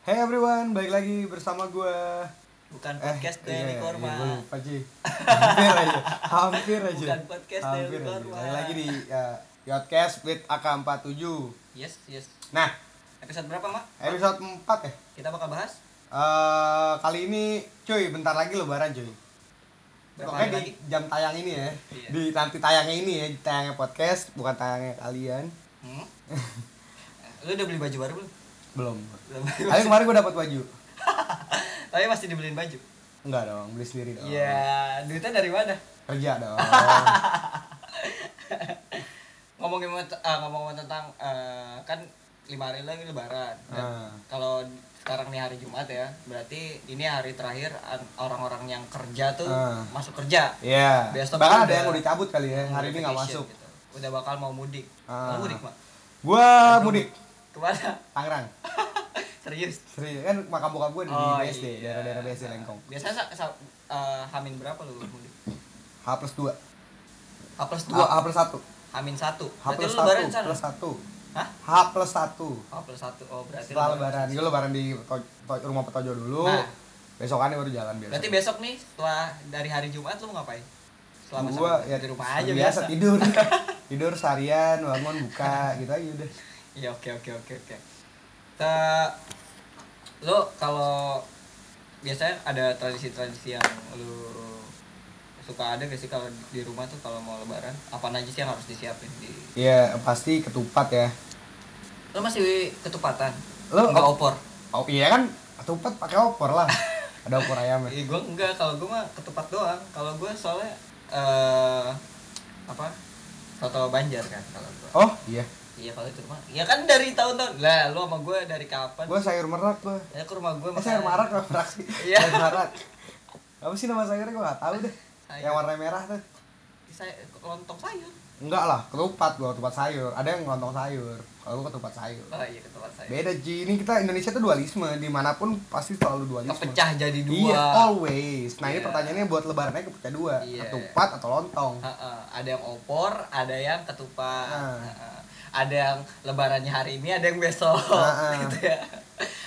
Hey everyone, balik lagi bersama gue Bukan podcast dari iya, Korma. iya, lupa Hampir aja, hampir aja Bukan podcast Hampir aja. Korma. Balik lagi di uh, Yodcast with AK47 Yes, yes. Nah, Episode berapa, Mak? episode 4 ya Kita bakal bahas Eh, Kali ini, cuy, bentar lagi lebaran cuy Pokoknya di lagi? jam tayang ini ya Iya. Di nanti tayangnya ini ya, tayangnya podcast, bukan tayangnya kalian Hmm? Lu udah beli baju baru belum? Belum. Tapi kemarin gue dapat baju Tapi masih dibeliin baju. Enggak dong, beli sendiri dong Iya, duitnya dari mana? Kerja dong Ngomongin ah, ngomong tentang eh, kan lima hari lagi lebaran. Ah. Kalau sekarang nih hari Jumat ya, berarti ini hari terakhir an- orang-orang yang kerja tuh Ah. masuk kerja. Iya, Besok bahkan ada yang mau dicabut kali ya, hari ini nggak masuk gitu. Udah bakal mau mudik. Ah. Mau mudik, Mak? Gua mudik Ke mana? Tangerang. Serius? Serius kan makam bokap gue di BSD, iya. daerah-daerah BSD Lengkong. Biasanya sa, sa, eh, Hamin berapa lu mudik? H plus 2. H plus H, H 2 plus 1. Hamin 1 H plus lu lebaran 1 di sana? plus 1. Hah? H plus 1. H plus 1 Oh berarti Setelah lebaran, gue lebaran di to- to- rumah Petojo dulu. Nah. Besokannya baru jalan biasa. Berarti besok nih setelah dari hari Jumat lu mau ngapain? Selama gua ya di rumah aja biasa, biasa. tidur. tidur seharian, bangun buka gitu aja udah. Iya oke oke oke oke. Kita lu kalau biasanya ada tradisi-tradisi yang lu suka ada gak sih kalau di rumah tuh kalau mau lebaran apa aja sih yang harus disiapin di Iya, pasti ketupat ya. lu masih ketupatan Lu enggak op- opor Oh iya kan, ketupat pakai opor lah. Ada opor ayamnya. Iya gue enggak kalau gue mah ketupat doang kalau gue soalnya eh apa soto banjar kan kalau gue Oh, iya. Iya kalau itu mah ya kan dari tahun-tahun lah lu sama gue dari kapan Gue sayur merak gue. ya ke rumah gue Eh, sayur marak apa merak sih? Iya. Sayur marak. Apa sih nama sayurnya gue gak tahu deh. Sayur. Yang warna merah tuh. saya lontong sayur Enggak lah, ketupat gua ketupat sayur. Ada yang lontong sayur. Kalau gua ketupat sayur. oh iya ketupat sayur Beda Ji, ini kita Indonesia tuh dualisme, di mana pun pasti selalu dualisme. kepecah jadi dua Iya, always. Nah ini Iya. pertanyaannya buat lebarannya kepecah dua, Iya. ketupat atau lontong. Heeh, ada yang opor ada yang ketupat Ah. Heeh. Ada yang lebarannya hari ini ada yang besok Ah, ah. gitu ya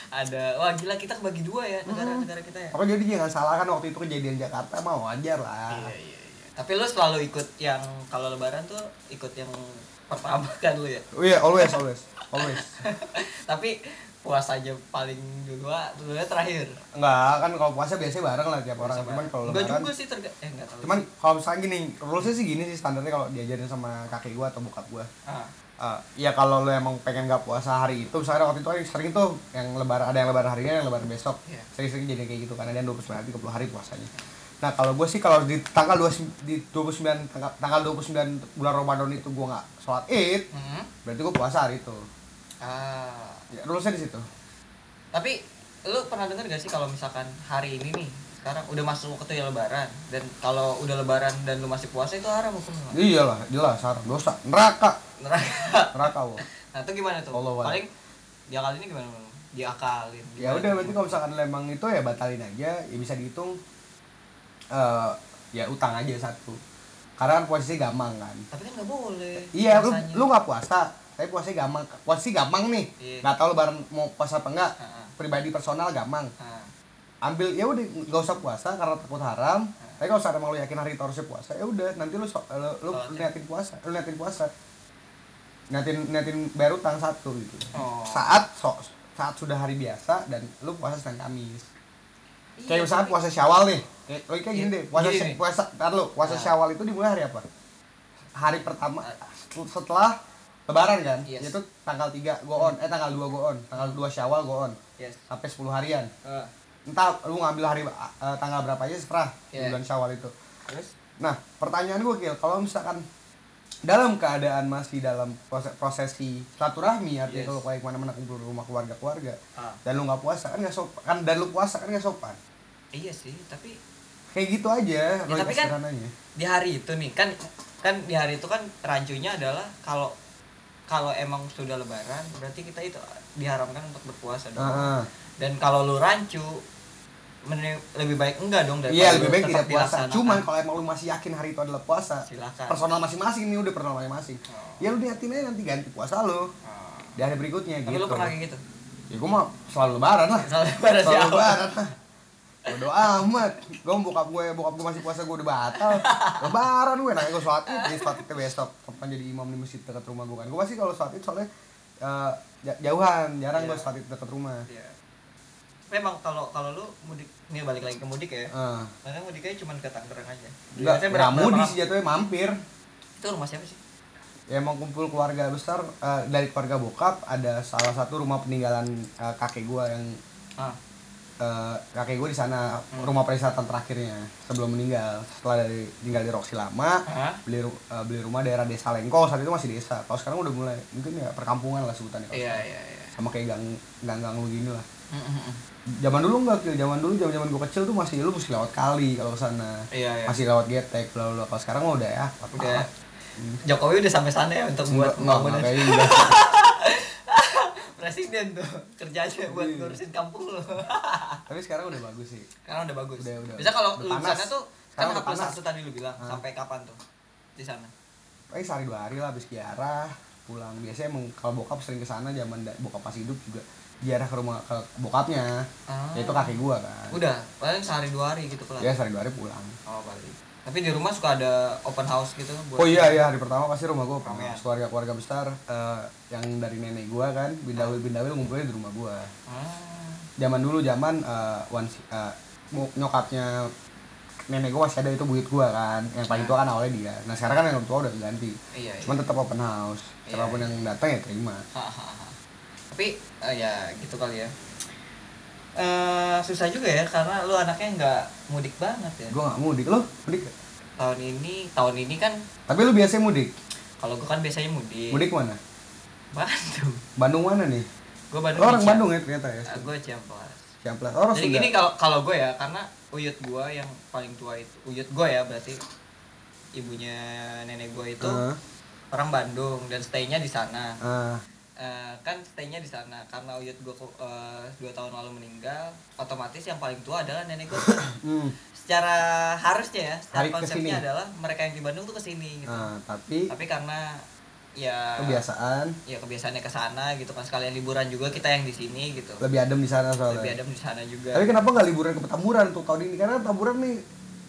ada wah gila kita kebagi dua ya negara-negara kita ya Apa jadi jangan salahkan waktu itu kejadian Jakarta mau wajar lah. Iya, iya, iya. Tapi lu selalu ikut yang kalau lebaran tuh ikut yang pertama kan lu ya. Oh iya, always, always, always. Tapi puasanya paling dua, dulunya terakhir. Enggak, kan kalau puasa biasanya bareng lah tiap orang. Cuman kalau Enggak lebaran juga sih terga eh enggak tahu. Cuman kalau misalnya gini, rulesnya sih gini sih standarnya kalau diajarin sama kakek gua atau bokap gua. ah, Uh, ya kalau lo emang pengen gak puasa hari itu misalnya waktu itu kan sering tuh yang lebaran ada yang lebaran hari ini ada yang lebaran besok Iya. sering-sering jadi kayak gitu ada yang 29 hari 30 hari puasanya nah kalau gue sih kalau di tanggal 20, di 29 tanggal, tanggal 29 bulan Ramadan itu gue nggak sholat id hmm. berarti gue puasa hari itu ah. ya, rulesnya di situ Tapi lu pernah denger gak sih kalau misalkan hari ini nih sekarang udah masuk waktu ya lebaran dan kalau udah lebaran dan lu masih puasa itu haram hukumnya. Iyalah jelas haram dosa neraka Neraka. neraka wo Nah, itu gimana tuh? Allah. Paling dia kali ini gimana? Diakalin. ya udah berarti kalau misalkan lo emang itu ya batalin aja ya bisa dihitung eh ya utang aja satu karena kan posisi gampang kan Tapi kan nggak boleh. Iya, lu puasanya. lu nggak puasa, tapi puasanya gampang. Puasanya gampang nih. Iya. Nggak tahu lebaran mau puasa apa enggak. Ah, ah. Pribadi personal gampang. Ah. Ambil ya udah nggak usah puasa karena takut haram. Tapi kalau emang lu yakin hari itu harusnya puasa, ya udah nanti lu so- lu, lu Sholat ya. niatin puasa, lu niatin puasa. Niatin niatin bayar utang satu gitu. Oh. Saat so, saat sudah hari biasa dan lu puasa Senin Kamis. Iya, Kayak misalnya puasa Syawal nih. Kayak lo kayak gini Iya, deh, puasa gini puasa tar lu, puasa Nah. Syawal itu dimulai hari apa? Hari pertama setelah lebaran kan? Yes. Itu tanggal 3 go on, eh tanggal 2 go on, tanggal 2 Syawal go on Yes. sampai 10 harian. Ah, Entah lu ngambil hari eh, tanggal berapa aja serah di Iya. bulan Syawal itu. terus? Nah, pertanyaan gue Gil, kalau misalkan dalam keadaan masih dalam proses prosesi silaturahmi artinya Yes. kalau kayak ke mana-mana kumpul di rumah keluarga-keluarga Ah. dan lu nggak puasa kan nggak sopan kan dan lu puasa kan nggak sopan Iya sih, tapi kayak gitu aja Ya, tapi kan- di hari itu nih kan kan di hari itu kan rancunya adalah kalau kalau emang sudah lebaran berarti kita itu diharamkan untuk berpuasa dong. Heeh. Dan kalau lu rancu mending lebih baik enggak dong daripada Iya lebih baik tidak puasa. Cuman kalau emang lu masih yakin hari itu adalah puasa, silakan. personal masing-masing nih udah personal masing-masing. Oh. Ya lu niatin aja nanti ganti puasa lu Oh. di hari berikutnya Tapi gitu. lu pernah kayak gitu? ya gue mah selalu lebaran lah Selalu lebaran selalu siapa? lebaran lah Bodo amat gue bokap gue bokap gue masih puasa gue udah batal lebaran gue nanya gue sholat id sholat id besok kapan jadi imam di masjid dekat rumah gue kan gue pasti kalau sholat id soalnya ja- jauhan jarang gue Iya. sholat id dekat rumah Iya. Memang kalau kalau lu mudik, nih balik lagi ke mudik ya. Eh, Karena mudiknya cuma ke Tangerang aja. Enggak, Biasanya nggak mudik sih jatuhnya mampir Itu rumah siapa sih? ya emang kumpul keluarga besar eh, dari keluarga bokap ada salah satu rumah peninggalan eh, kakek gue yang Ah, eh, kakek gue di sana Hmm. rumah perisatan terakhirnya sebelum meninggal setelah dari tinggal di Roksi lama Hah? beli ru- eh, beli rumah daerah desa Lengko saat itu masih desa kalau sekarang udah mulai mungkin ya perkampungan lah sebutannya Iya, iya, iya. sama kayak gang gang gang lu gini lah Mm, mm, mm. Zaman dulu enggak Kil. zaman dulu zaman zaman gue kecil tuh masih lu mesti lewat kali kalau ke sana Iya, iya. masih lewat getek lalu kalau sekarang mah udah ya Udah. Jokowi udah sampai sana ya untuk buat buat pembangunan. Presiden tuh kerjanya buat Iya. ngurusin kampung lo. tapi sekarang udah bagus sih Karena udah bagus. Udah, udah. Bisa kalau lu sana tuh kan Sekarang H plus satu tadi lu bilang Ah. sampai kapan tuh di sana? paling sehari dua hari lah habis kiara pulang biasanya emang kalau bokap sering ke sana zaman bokap pas hidup juga ziarah ke rumah ke bokapnya Ah. yaitu kakek gua kan Udah, paling sehari dua hari gitu kelar. ya sehari dua hari pulang Oh, balik. Tapi di rumah suka ada open house gitu buat oh iya iya hari pertama pasti rumah gua Ramean. keluarga keluarga besar eh, yang dari nenek gua kan bindawil bindawil ngumpulnya di rumah gua Ah. zaman dulu zaman eh, wan eh, mu- nyokapnya nenek gua masih ada itu buyut gua kan yang paling tua kan awalnya dia nah sekarang kan yang tua udah ganti Iya, iya. cuman tetap open house Iya, siapa pun iya. yang datang ya terima. Tapi eh, ya gitu kali ya. Eh susah juga ya karena lu anaknya nggak mudik banget ya. gua nggak mudik lo mudik? Tahun ini, tahun ini kan tapi lu biasanya mudik kalau gua kan biasanya mudik. mudik mana Bandung. Bandung mana nih Gua Bandung. Orang Bandung ya ternyata ya Ah, gua Ciamplas. Ciamplas orang Jadi Sunda gini kalau kalau gue ya karena uyut gue yang paling tua itu uyut gue ya berarti ibunya nenek gue itu Ah. orang Bandung dan stay-nya di sana. Ah, Eh, kan stay-nya di sana karena uyut gue dua tahun lalu meninggal, otomatis yang paling tua adalah nenek gue. hmm. secara harusnya ya, secara Hari konsepnya ke sini. adalah mereka yang di Bandung tuh ke sini gitu. Ah, tapi Tapi karena ya kebiasaan ya kebiasaannya ke sana gitu kan sekalian liburan juga kita yang di sini gitu. lebih adem di sana soalnya Lebih adem di sana juga. tapi kenapa nggak liburan ke Petamburan untuk tahun ini karena Petamburan nih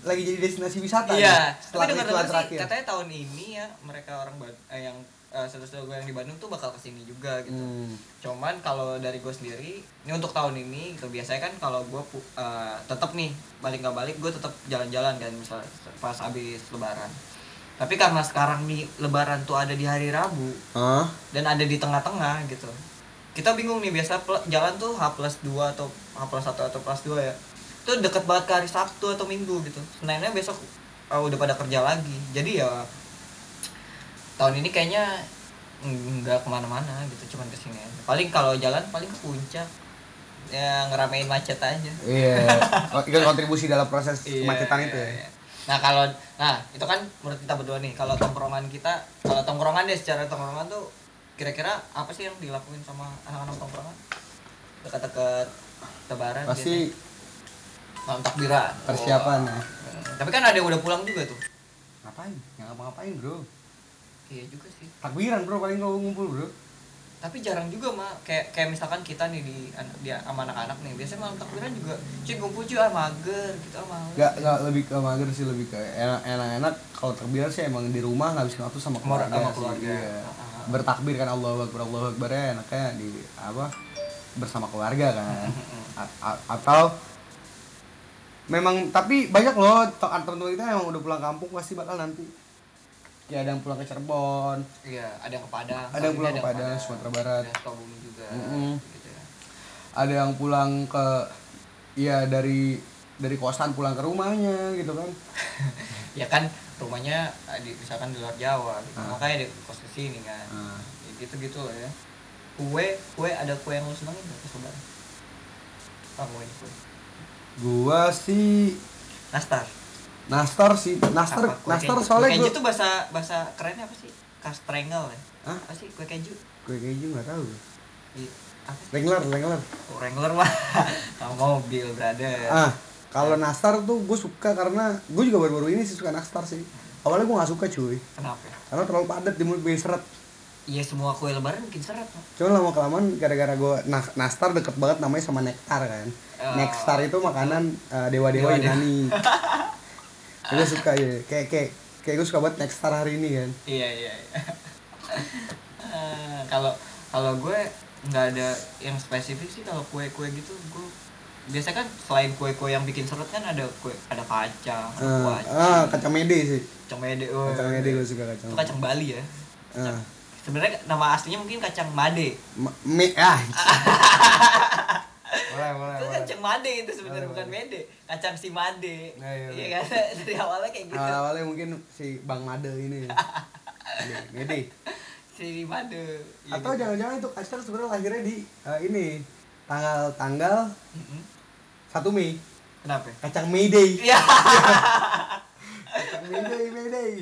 lagi jadi destinasi wisata Iya, nih, tapi dengar sih katanya tahun ini ya mereka orang eh, yang eh, saudara-saudara gue yang di Bandung tuh bakal ke sini juga gitu. Hmm. Cuman kalau dari gue sendiri, ini untuk tahun ini gitu biasanya kan kalau gue eh, tetap nih balik nggak balik gue tetap jalan-jalan kan misalnya pas habis Lebaran. Tapi karena sekarang nih Lebaran tuh ada di hari Rabu Hah? dan ada di tengah-tengah gitu. Kita bingung nih biasa jalan tuh H plus 2 atau H plus 1 atau plus 2 ya. Itu deket banget ke hari Sabtu atau Minggu gitu. Seninnya besok eh, udah pada kerja lagi. Jadi ya tahun ini kayaknya nggak ke mana-mana gitu, cuman ke sini aja. Paling kalau jalan paling ke puncak ya ngeramein macet aja. iya Oh, ikut kontribusi dalam proses Iya, kemacetan itu iya, ya iya. Nah kalau, nah itu kan menurut kita berdua nih, kalau tongkrongan kita, kalau tongkrongan deh secara tongkrongan tuh kira-kira apa sih yang dilakuin sama anak-anak tongkrongan? Dekat-dekat Lebaran pasti malam takbiran. persiapan ya Hmm, Tapi kan ada yang udah pulang juga tuh. ngapain nggak ngapa-ngapain bro Iya juga sih. takbiran bro paling kalau ngumpul bro Tapi jarang juga mah kayak kayak misalkan kita nih di di sama anak-anak nih, biasanya malam takbiran juga cuy kumpul cuy ah mager gitu ah males. nggak nggak lebih ke mager sih lebih ke enak enak enak kalau takbiran sih emang di rumah ngabisin waktu sama Sama- keluarga, sama sih, keluarga. iya. Ah. bertakbir kan Allah akbar Allah akbar ya enaknya di apa bersama keluarga kan A- a- atau memang tapi banyak loh teman-teman kita yang udah pulang kampung pasti bakal nanti ya ada yang pulang ke Cirebon Iya, ada yang ke Padang. Ada yang pulang ini ke Padang, Sumatera Barat. Ada Sukabumi juga. Mm-mm. Gitu ya. ada yang pulang ke ya dari dari kosan pulang ke rumahnya gitu kan ya kan rumahnya eh, di, misalkan di luar Jawa gitu. Ah. makanya di kos ke sini kan nah, ya, gitu gitu lah ya kue kue ada kue yang lu senengin gak pas lebaran apa kue kue gua sih nastar nastar sih nastar Apa, nastar keju? soalnya kue keju itu bahasa bahasa kerennya apa sih kastengel ya Hah? apa sih kue keju kue keju nggak tahu Wrangler Wrangler oh, Wrangler mah mobil brother ah kalau nastar tuh gue suka karena gue juga baru-baru ini sih suka nastar sih awalnya gue nggak suka cuy kenapa ya? karena terlalu padat di mulut gue seret Iya semua kue lebaran bikin seret. Pak. Cuma lama kelamaan gara-gara gue nah, nastar deket banget namanya sama nektar kan. Oh. Nektar itu makanan eh, dewa-dewa Dewa-dewa. Yunani. gue suka ya. Kayak kayak kayak gue suka banget nektar hari ini kan. Iya iya. iya. Eh, Kalau kalau gue nggak ada yang spesifik sih kalau kue-kue gitu gue biasa kan selain kue-kue yang bikin seret kan ada kue ada kacang, Eh, kuaci, ah, kacang mede sih. kacang mede, oh, Kacang mede gue suka kacang. itu kacang Bali ya. Ah. Sebenarnya nama aslinya mungkin kacang made. Ma- Me ah. boleh, boleh, itu boleh. kacang made itu sebenarnya Boleh, bukan boleh. mede, kacang si made. Nah, iya, Iya iya. kan dari awalnya kayak gitu. Awal-awalnya mungkin si Bang Made ini. Mede, Mede. Si made. Iya Atau gitu. jangan-jangan itu kacang sebenarnya lahirnya di eh, ini tanggal tanggal Mm-mm. 1 Mei. Kenapa? Kacang Mayday. Iya. Kacang Mayday, Mayday.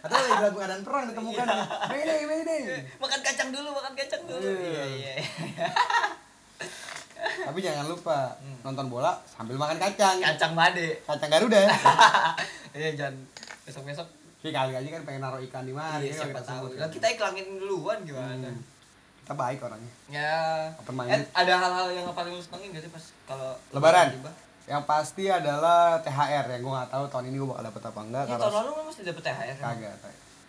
Atau lagi dalam keadaan perang ditemukan. Mayday, Mayday. makan kacang dulu, makan kacang dulu. Iya. Iya, iya. Tapi jangan lupa Hmm. nonton bola sambil makan kacang. Kacang made. Kacang Garuda. Iya, jangan besok-besok Si kali aja kan pengen naruh ikan di mana iya, kan siapa kita tahu. Nah, kan. kita iklanin duluan gimana? Hmm. Kita baik orangnya. Ya. Open minded. Eh, ada hal-hal yang paling lu senengin gak sih pas kalau Lebaran. tiba? Yang pasti adalah THR ya. Gue nggak tahu tahun ini gue bakal dapet apa enggak. Ya, tahun lalu lu mesti dapet THR. kan? kagak.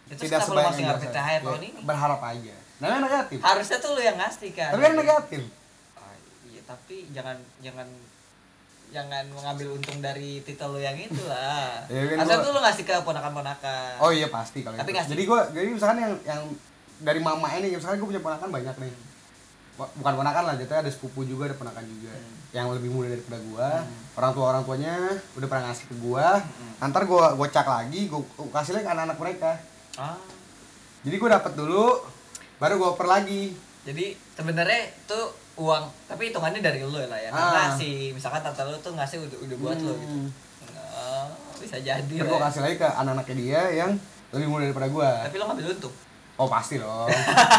Ya, kenapa lu masih yang. THR Ya, tahun ini? Berharap aja. Namanya negatif. Harusnya tuh lu yang ngasih kan. Tapi kan negatif. Tapi jangan jangan jangan mengambil untung dari titel lu yang itu lah. Ya, kan Asal gua- tuh lu ngasih ke ponakan-ponakan. Oh iya pasti kalau Tapi itu. ngasih. Jadi gue jadi misalkan yang yang dari mama ini misalkan gue punya ponakan banyak nih. Bukan ponakan lah, jatuhnya ada sepupu juga, ada ponakan juga. Hmm. Yang lebih muda daripada gua. Hmm. Orang tua orang tuanya udah pernah ngasih ke gua. Hmm. Ntar gua gocak lagi, gua, gua kasih lagi ke anak-anak mereka. Ah. Jadi gua dapet dulu, baru gua oper lagi. Jadi sebenarnya tuh uang, tapi hitungannya dari lu lah ya. Ah. Karena si misalkan tante lu tuh ngasih udah, udah buat lu gitu. Hmm. Oh, bisa jadi. Lah gua ya. kasih lagi ke anak-anaknya dia yang lebih muda daripada gua. Tapi lu ngambil untung. Oh pasti dong.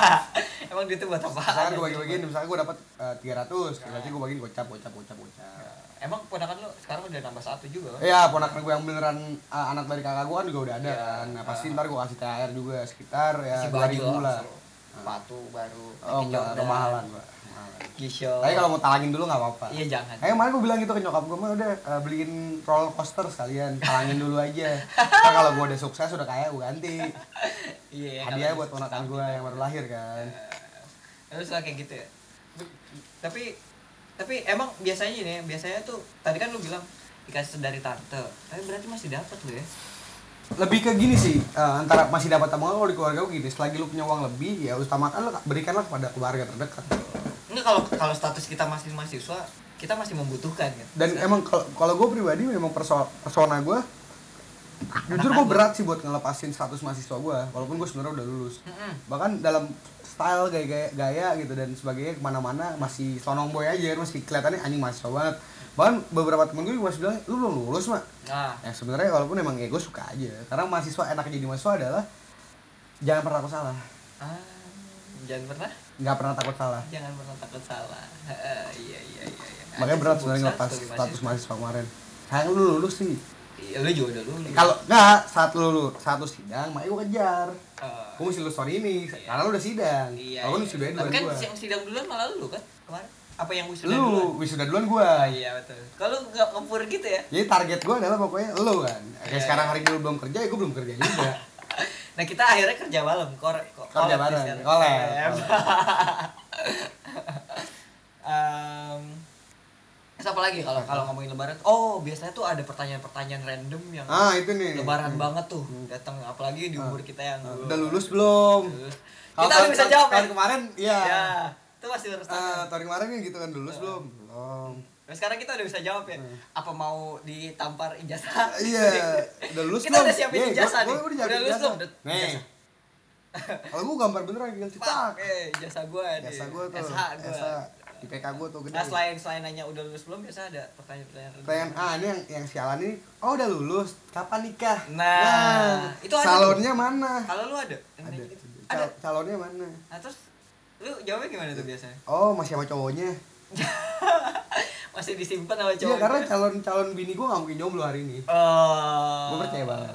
Emang dia tuh buat apa? misalkan gua bagi-bagiin, misalkan gua dapet eh, 300, berarti gua bagiin gocap, gocap, gocap, gocap. Emang ponakan lu sekarang udah nambah satu juga kan? Iya, ponakan gue yang beneran uh, anak dari kakak gue kan juga udah ada Iya. kan. Nah, pasti ntar gue kasih THR juga sekitar ya 2000 baju lah. Sepatu baru. Oh, enggak, Jordan, kemahalan, Pak. G-Shock. Tapi kalau mau talangin dulu nggak apa-apa. Iya jangan. Kayak kemarin gue bilang gitu ke nyokap gue mah udah uh, beliin roller coaster sekalian, talangin dulu aja. Ntar kalau gue udah sukses udah kaya gue ganti. Iya. Hadiah buat ponakan gue yang baru lahir kan. Lu suka kayak gitu ya? Tapi tapi emang biasanya nih, biasanya tuh tadi kan lu bilang dikasih dari tante, tapi berarti masih dapat lu ya? Lebih ke gini sih, uh, antara masih dapat apa enggak kalau di keluarga gue gini, selagi lu punya uang lebih ya utamakan lu berikanlah kepada keluarga terdekat. Enggak kalau kalau status kita masih mahasiswa, kita masih membutuhkan kan. dan emang kalau kalau gue pribadi memang perso persona gue jujur gue berat sih buat ngelepasin status mahasiswa gue walaupun gue sebenarnya udah lulus. Mm-mm. bahkan dalam style gaya gaya, gaya gitu dan sebagainya ke mana-mana masih sonong boy aja masih kelihatannya anjing mahasiswa banget. Bahkan beberapa temen gue juga masih bilang lu belum lulus mak. Nah, ya sebenarnya walaupun emang ya gue suka aja karena mahasiswa enaknya jadi mahasiswa adalah jangan pernah takut salah. Ah, jangan pernah nggak pernah takut salah jangan pernah takut salah. Heeh, iya iya iya iya. makanya berat sebenarnya ngelepas status mahasiswa kemarin sayang lu lulus sih Iya, lu juga udah lulus. kalau nggak saat lu lu satu sidang makanya gue kejar Eh, gue mesti lulus tahun ini Iya. karena lu udah sidang iya. kalau lu iya. Tapi duluan kan gua yang sidang duluan malah lu kan kemarin. Apa yang wisuda lu duluan? wisuda duluan gua Oh iya betul. Kalau nggak ngepur gitu ya. jadi target gua adalah pokoknya lu kan kayak Iya, sekarang iya. hari ini lu belum kerja ya gua belum kerja juga Nah kita akhirnya kerja malam, kor ko- Kerja bareng. Em, terus apa lagi kalau kalau ngomongin lebaran? Oh biasanya tuh ada pertanyaan-pertanyaan random yang ah itu nih lebaran banget tuh datang apalagi di umur Ah. kita yang Ah, udah lulus belum Lulus. Kita udah bisa jawab tahun ya. kemarin iya Ya, itu masih harus Ah, tanya. tahun kemarin kan gitu kan lulus belum belum Nah, sekarang kita udah bisa jawab ya. Hmm. Apa mau ditampar ijazah? iya udah lulus Kita belum udah siapin ijazah nih. Udah lulus belum? Nih. Kalau gua gambar beneran Pak, cetak eh ijazah gua nih. biasa gua tuh SH gua. SH. IPK gua tuh gede Nah, selain selain nanya udah lulus belum biasa ada pertanyaan-pertanyaan. Pertanyaan ah ini yang yang sialan ini oh udah lulus kapan nikah Nah, itu ada salonnya mana Kalau lu ada? Ada gitu? Ada. Cal- calonnya mana Nah, terus lu jawabnya gimana tuh biasanya? oh masih sama cowoknya Masih disimpan sama iya cowok. karena calon calon bini gue gak mungkin jomblo hari ini Oh. gue percaya banget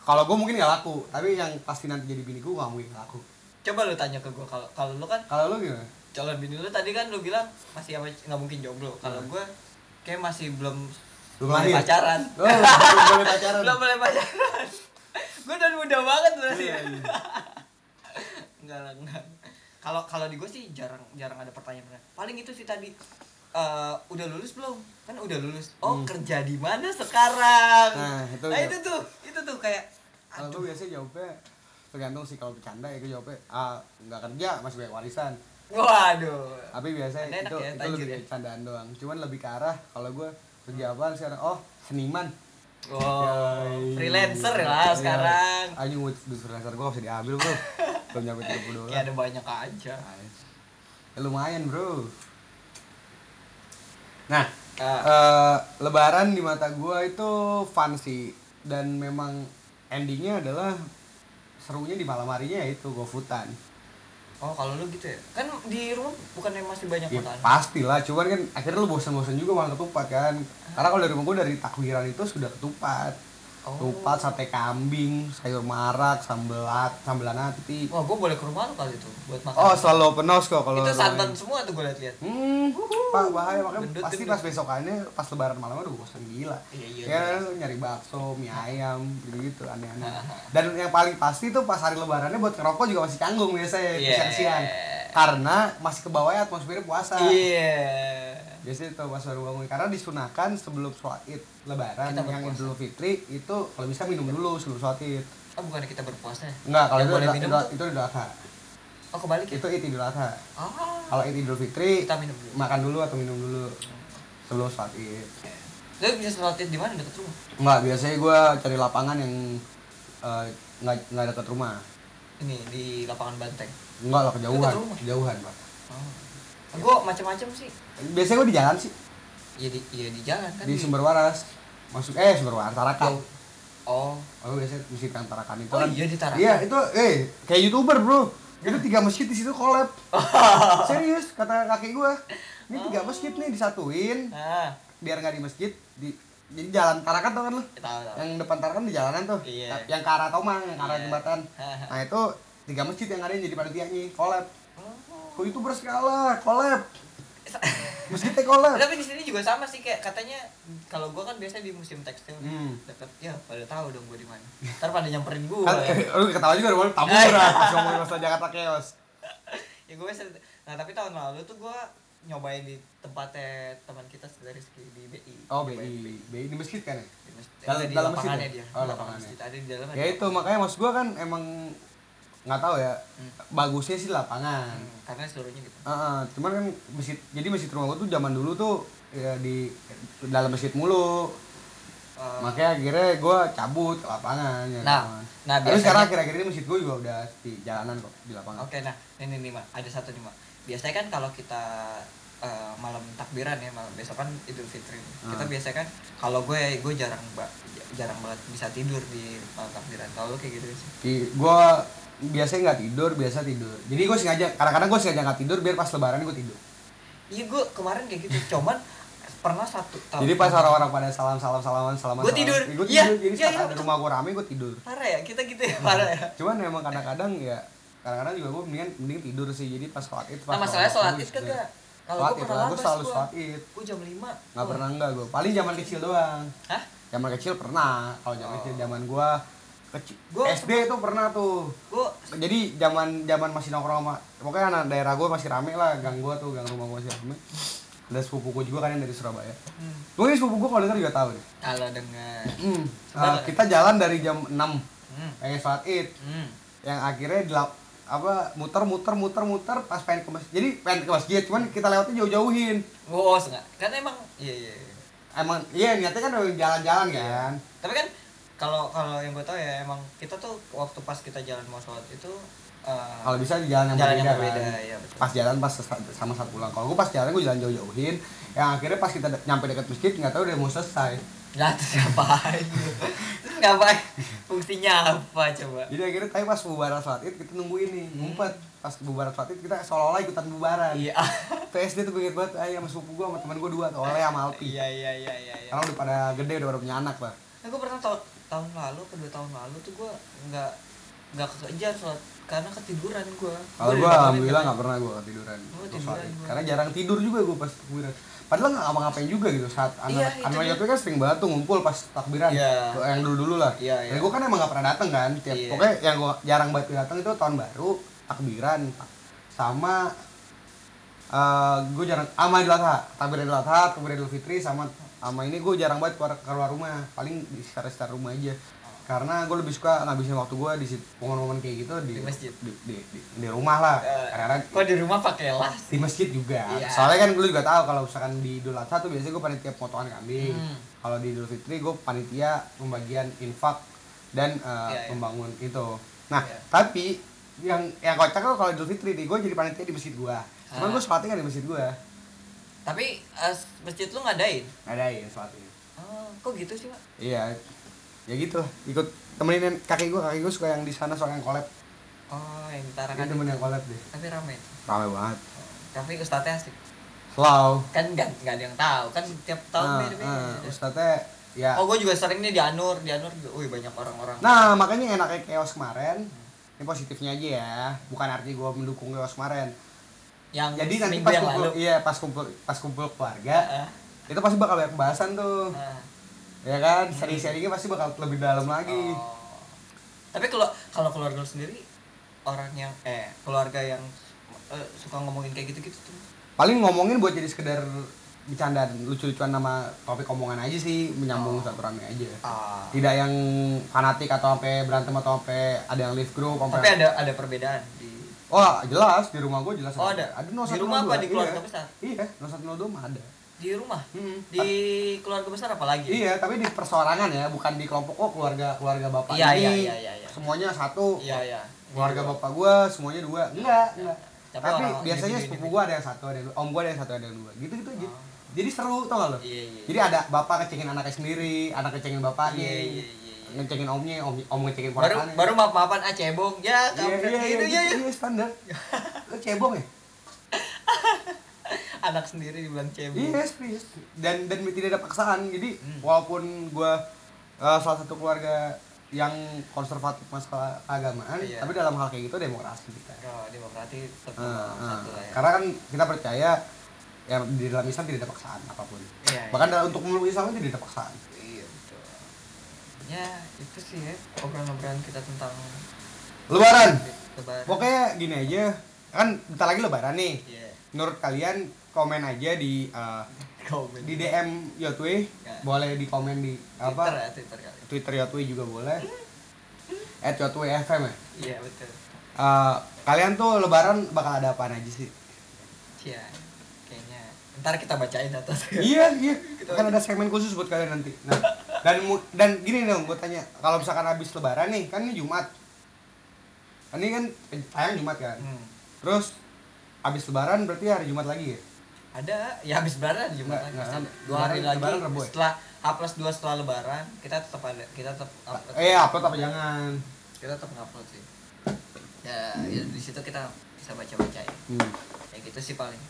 kalau gue mungkin gak laku tapi yang pasti nanti jadi bini gue gak mungkin gak laku. Coba lu tanya ke gua kalau kalau lu kan kalau lu gimana? calon bini lu tadi kan lu bilang masih apa nggak mungkin jomblo. Kalau Hmm. gua kayak masih belum Belum lahir? pacaran. Oh belum boleh pacaran. Belum mulai pacaran. Gua udah muda banget berarti ya enggak lah enggak kalau kalau di gua sih jarang jarang ada pertanyaan. Paling itu sih tadi eh, udah lulus belum? Kan udah lulus. Oh Hmm. kerja di mana sekarang? Nah, itu nah ya. itu tuh itu tuh kayak kalau gue biasanya jawabnya tergantung sih kalau bercanda ya gue jawabnya ah nggak kerja masih banyak warisan. Waduh. Tapi biasanya Enak itu ya, itu lebih ya. candaan doang. Cuman lebih ke arah kalau gue kerja apa sekarang oh seniman. Yoi. freelancer lah sekarang. Anjing buat di freelancer gue bisa diambil bro. Belum nyampe 30 dolar. Kayak ada banyak aja. Ya, lumayan bro nah Ah. eh, lebaran di mata gue itu fun sih dan memang endingnya adalah serunya di malam harinya ya itu gofutan Oh kalau lu gitu ya? Kan di rumah bukannya masih banyak ya makanan? pastilah cuman kan akhirnya lu bosan-bosan juga malah ketupat kan karena kalau dari rumah gue dari takbiran itu sudah ketupat Oh. sate kambing sayur marak sambelat sambelan hati Wah gue boleh ke rumah lu kali itu buat makan. oh selalu open house kok kalau itu santan semua tuh gue liat-liat. Hmm, pak bahaya makanya Gendut, pasti pas besokannya pas lebaran malam udah bosan gila. Iya, iya, Ya iya. nyari bakso, mie ayam, gitu aneh-aneh. Dan yang paling pasti tuh pas hari lebarannya buat ngerokok juga masih canggung biasanya Iya. siang-siang. Karena masih ke bawah ya atmosfernya puasa. Iya. Biasanya tuh pas baru bangun karena disunahkan sebelum sholat id lebaran Kita yang. Idul Fitri itu kalau bisa minum dulu sebelum sholat id. Oh bukannya kita berpuasa ya? Enggak, kalau itu boleh Idul- minum Idul- tuh? itu Idul Adha. Oh kebalik ya? Itu id Idul Adha. Oh. Kalau id Idul Fitri Kita minum dulu. makan dulu atau minum dulu sebelum sholat id. Lu bisa sholat id di mana dekat rumah? Enggak, biasanya gue cari lapangan yang eh, nggak nggak dekat rumah. Ini di lapangan Banteng. Enggak lah kejauhan, kejauhan pak. Oh. Gue macam-macam sih. Biasanya gue di jalan sih, Iya di iya di jalan kan. di Sumber Waras. Masuk eh Sumber Waras Tarakan. Oh. Oh biasanya masjid yang Tarakan itu Oh kan. iya di Tarakan. Iya itu eh kayak youtuber bro. Itu tiga masjid di situ collab. Serius kata kakek gue. Ini tiga masjid nih disatuin Ah. biar nggak di masjid di jadi jalan Tarakan tau kan lu? Tahu tahu. Yang depan Tarakan di jalanan tuh. Iya. Yang ke arah Tomang, yang ke arah Iya. jembatan. Nah itu tiga masjid yang ada yang jadi panitianya collab. Oh. Kok itu berskala, collab. Masjidnya collab. Tapi di sini juga sama sih kayak katanya kalau gua kan biasanya di musim tekstil Hmm. dekat ya pada tahu dong gua di mana. Ntar pada nyamperin gua. Kan, ya. lu ketawa juga rumah lu taburan pas ngomongin masalah Jakarta Chaos. ya gue biasa nah tapi tahun lalu tuh gua nyobain di tempatnya teman kita dari di BI Oh, Nyobain BI. BI di masjid kan ya? di masjid Dalam- di lapangannya masjid ya? dia Oh, Di lapangannya. masjid ada di dalam Ya itu makanya maksud gua kan emang nggak tahu ya. Hmm. Bagusnya sih lapangan. Hmm, karena seluruhnya gitu Heeh, cuman kan masjid jadi masjid rumah gua tuh zaman dulu tuh ya di dalam masjid mulu. Eh, Makanya akhirnya gua cabut ke lapangan ya. Nah, lapangan. nah, biasanya- sekarang akhir-akhir ini masjid gua juga udah di jalanan kok di lapangan. Oke, nah ini nih mah ada satu nih mah. Biasanya kan kalau kita eh, malam takbiran ya, malam besok kan Idul Fitri. Kita Hmm. biasanya kan kalau gue gue jarang ba- jarang banget bisa tidur di malam takbiran. Kalau kayak gitu sih. Gua biasanya nggak tidur, biasa tidur. Jadi gua sengaja, kadang-kadang gua sengaja nggak tidur biar pas lebaran gua tidur. Iya gue kemarin kayak gitu, cuman pernah satu tahun. Jadi pas orang-orang pada salam salam salaman salaman. Salaman, tidur. Gua Iya, tidur. Jadi iya, iya, rumah gua rame gua tidur. parah ya kita gitu ya parah ya. Cuman emang kadang-kadang ya kadang-kadang juga gua mendingan mending tidur sih. Jadi pas sholat id pas Nah masalahnya sholat id kagak. Kalau gue pernah labas selalu gue. sholat id. Gue jam 5 Nggak pernah enggak gua. Paling zaman kecil doang. Hah? Zaman kecil pernah. Kalau zaman Oh. kecil zaman gua kecil. Gua SD tuh pernah tuh. Gue Jadi zaman zaman masih nongkrong sama pokoknya anak daerah gua masih rame lah gang gua tuh gang rumah gua masih rame. Ada sepupu gua juga kan yang dari Surabaya. hmm, Mungkin sepupu gua kalau denger juga tahu deh. kalau dengan Hmm. Bener. Uh, kita jalan dari jam 6 hmm, pengen sholat id hmm. yang akhirnya dilap apa muter muter muter muter pas pengen ke masjid jadi pengen ke masjid cuman kita lewatnya jauh-jauhin Oh, enggak. Kan emang iya iya. iya. emang iya niatnya kan jalan-jalan kan Tapi kan kalau kalau yang gue tahu ya emang kita tuh waktu pas kita jalan mau sholat itu eh, kalau bisa di jalan yang jalan berbeda, yang berbeda kan. ya betul. pas jalan pas sama saat pulang kalau gue pas jalan gue jalan jauh-jauhin yang akhirnya pas kita de- nyampe dekat masjid nggak tahu udah mau selesai Lah terus ngapain? terus ngapain? Fungsinya apa coba? jadi akhirnya tapi pas bubaran sholat id kita nungguin nih ngumpet pas bubaran sholat id kita seolah-olah ikutan bubaran Iya. PSD tuh gue inget banget ayo sama sepupu gue sama temen gue dua tuh oleh sama Alpi Iya iya iya iya. iya. karena udah pada gede udah pada punya anak lah Nah, gue pernah tahun tahun lalu kedua tahun lalu tuh gue nggak nggak kekejar sholat karena ketiduran gua Kalau dibangunin alhamdulillah nggak pernah gua ketiduran. Oh, Gua tiduran sorry. gua. Karena jarang tidur juga gua pas takbiran. Padahal nggak ngapa-ngapain juga gitu saat anak Iya, itu anak. Yotwe kan sering banget tuh ngumpul pas takbiran. Iya. Tuh, Yang dulu-dulu lah. Iya, Dan iya. gua kan emang nggak pernah dateng kan. Tiap Iya. pokoknya yang gua jarang banget datang itu tahun baru, takbiran, sama eh gue jarang sama Idul Adha, takbiran Idul Adha, takbiran Idul Fitri sama sama ini gue jarang banget keluar keluar rumah, paling di sekitar-sekitar rumah aja. Karena gue lebih suka ngabisin waktu gue di momen-momen kayak gitu di Di masjid. di, di, di, di rumah lah. Eh, Karena kok di rumah pakai las di masjid juga. Iya. Soalnya kan gue juga tahu kalau misalkan di Idul Adha tuh biasanya gue panitia potongan kambing. Hmm. Kalau di Idul Fitri gue panitia pembagian infak dan eh, Iya, iya. membangun itu. Nah, Iya. tapi yang yang kocak tuh kalau Idul Fitri nih gue jadi panitia di masjid gue. Cuman gue sholatnya kan di masjid gue. Tapi eh, masjid lu ngadain Ngadain sholatnya. oh kok gitu sih pak Iya. Ya gitu, ikut temenin kakek gue, kakek gue suka yang di sana suka yang collab. oh yang tarakan temen yang collab deh. tapi rame Rame banget. tapi ustadznya asik Slow. kan nggak nggak ada yang tahu kan tiap tahun Ah, beda beda ah, Ustadznya ya oh gue juga sering nih di Anur di Anur wih banyak orang-orang Nah, makanya enaknya chaos kemarin. Ini positifnya aja ya, bukan arti gue mendukung chaos kemarin. Yang Jadi nanti pas yang kumpul, lalu iya pas kumpul pas kumpul keluarga, Ah, itu pasti bakal banyak pembahasan tuh, ah. ya kan? Sharing-sharingnya pasti bakal lebih dalam lagi. Oh. Tapi kalau kalau keluarga lu sendiri orang yang eh keluarga yang eh, suka ngomongin kayak gitu-gitu tuh. Paling ngomongin buat jadi sekedar bercandaan lucu-lucuan nama topik omongan aja sih, menyambung Oh. satu rame aja. Ah. Tidak yang fanatik atau sampai berantem atau sampai ada yang live group sampai Tapi ada ada perbedaan di Oh, jelas di rumah gue jelas. Oh, ada? Ada Di rumah apa? Di keluarga iya. besar? Iya, 0102 mah ada. di rumah. Hmm. Di keluarga besar apa lagi? Iya, tapi di persorangan ya, bukan di kelompok oh keluarga keluarga bapak Iya, ini. iya, iya, iya, iya. Semuanya satu. Iya, iya. Keluarga Di- bapak gua semuanya dua. Enggak, enggak. Tapi Tapi, orang- biasanya sepupu gua ada yang satu, ada yang dua. Om gua ada yang satu, ada yang dua. Gitu-gitu aja. Oh. Jadi seru tau gak lo? Iya, iya. Jadi ada bapak ngecengin anaknya sendiri, anak ngecengin bapaknya. Iya, iya, iya, iya. Ngecengin omnya, om, om ngecengin baru ponakannya. baru maaf maafan ah cebong ya Iya, kampret iya, gitu iya, ya, ya. iya, standar. Lo cebong ya? anak sendiri dibilang cebong Iya, serius. Dan dan tidak ada paksaan. Jadi Hmm. walaupun gua uh, salah satu keluarga yang konservatif masalah keagamaan, Iya. tapi dalam hal kayak gitu demokrasi kita. oh demokrasi tetap Uh, uh. satu lah ya Karena kan kita percaya ya di dalam Islam tidak ada paksaan apa pun. Iya, Bahkan iya. untuk memeluk Islam tidak ada paksaan. iya ya itu sih ya obrolan-obrolan kita tentang Lebaran. lebaran Pokoknya gini aja. Kan bentar lagi lebaran nih. Iya. Menurut kalian komen aja di uh, komen di DM Yotwe, Ya. boleh di komen di Twitter apa? ya Twitter kali Twitter Yotwe juga boleh. At Yotwe FM ya. iya betul Eh, kalian tuh lebaran bakal ada apaan aja sih? iya kayaknya ntar kita bacain atau iya, iya. Kan ada segmen khusus buat kalian nanti. Nah, dan dan gini dong, gue tanya, kalau misalkan habis lebaran nih, kan ini Jumat. Kan Ini kan tayang Jumat kan. Hmm. Terus habis lebaran berarti hari Jumat lagi ya? ada ya habis lebaran Jumat Nggak, lagi nggak, dua hari lagi lebaran Rabu ya? setelah H plus dua setelah lebaran kita tetap ada kita tetap upload Eh, upload apa jangan? kita tetap ngupload sih ya, ya di situ kita bisa baca baca ya Hmm. ya gitu sih paling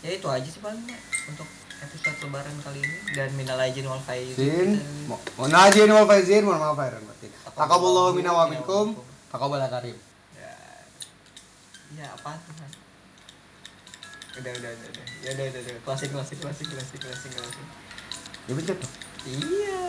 ya itu aja sih paling ya untuk episode lebaran kali ini dan minal aijin wal faizin mohon ajin wal faizin, mohon maaf lahir batin. Taqabbalallahu minna wa minkum, taqabbal karim. ya. Ya apa tuh udah udah udah udah. Ya udah udah udah. Closing closing closing closing closing closing. Ya tuh. iya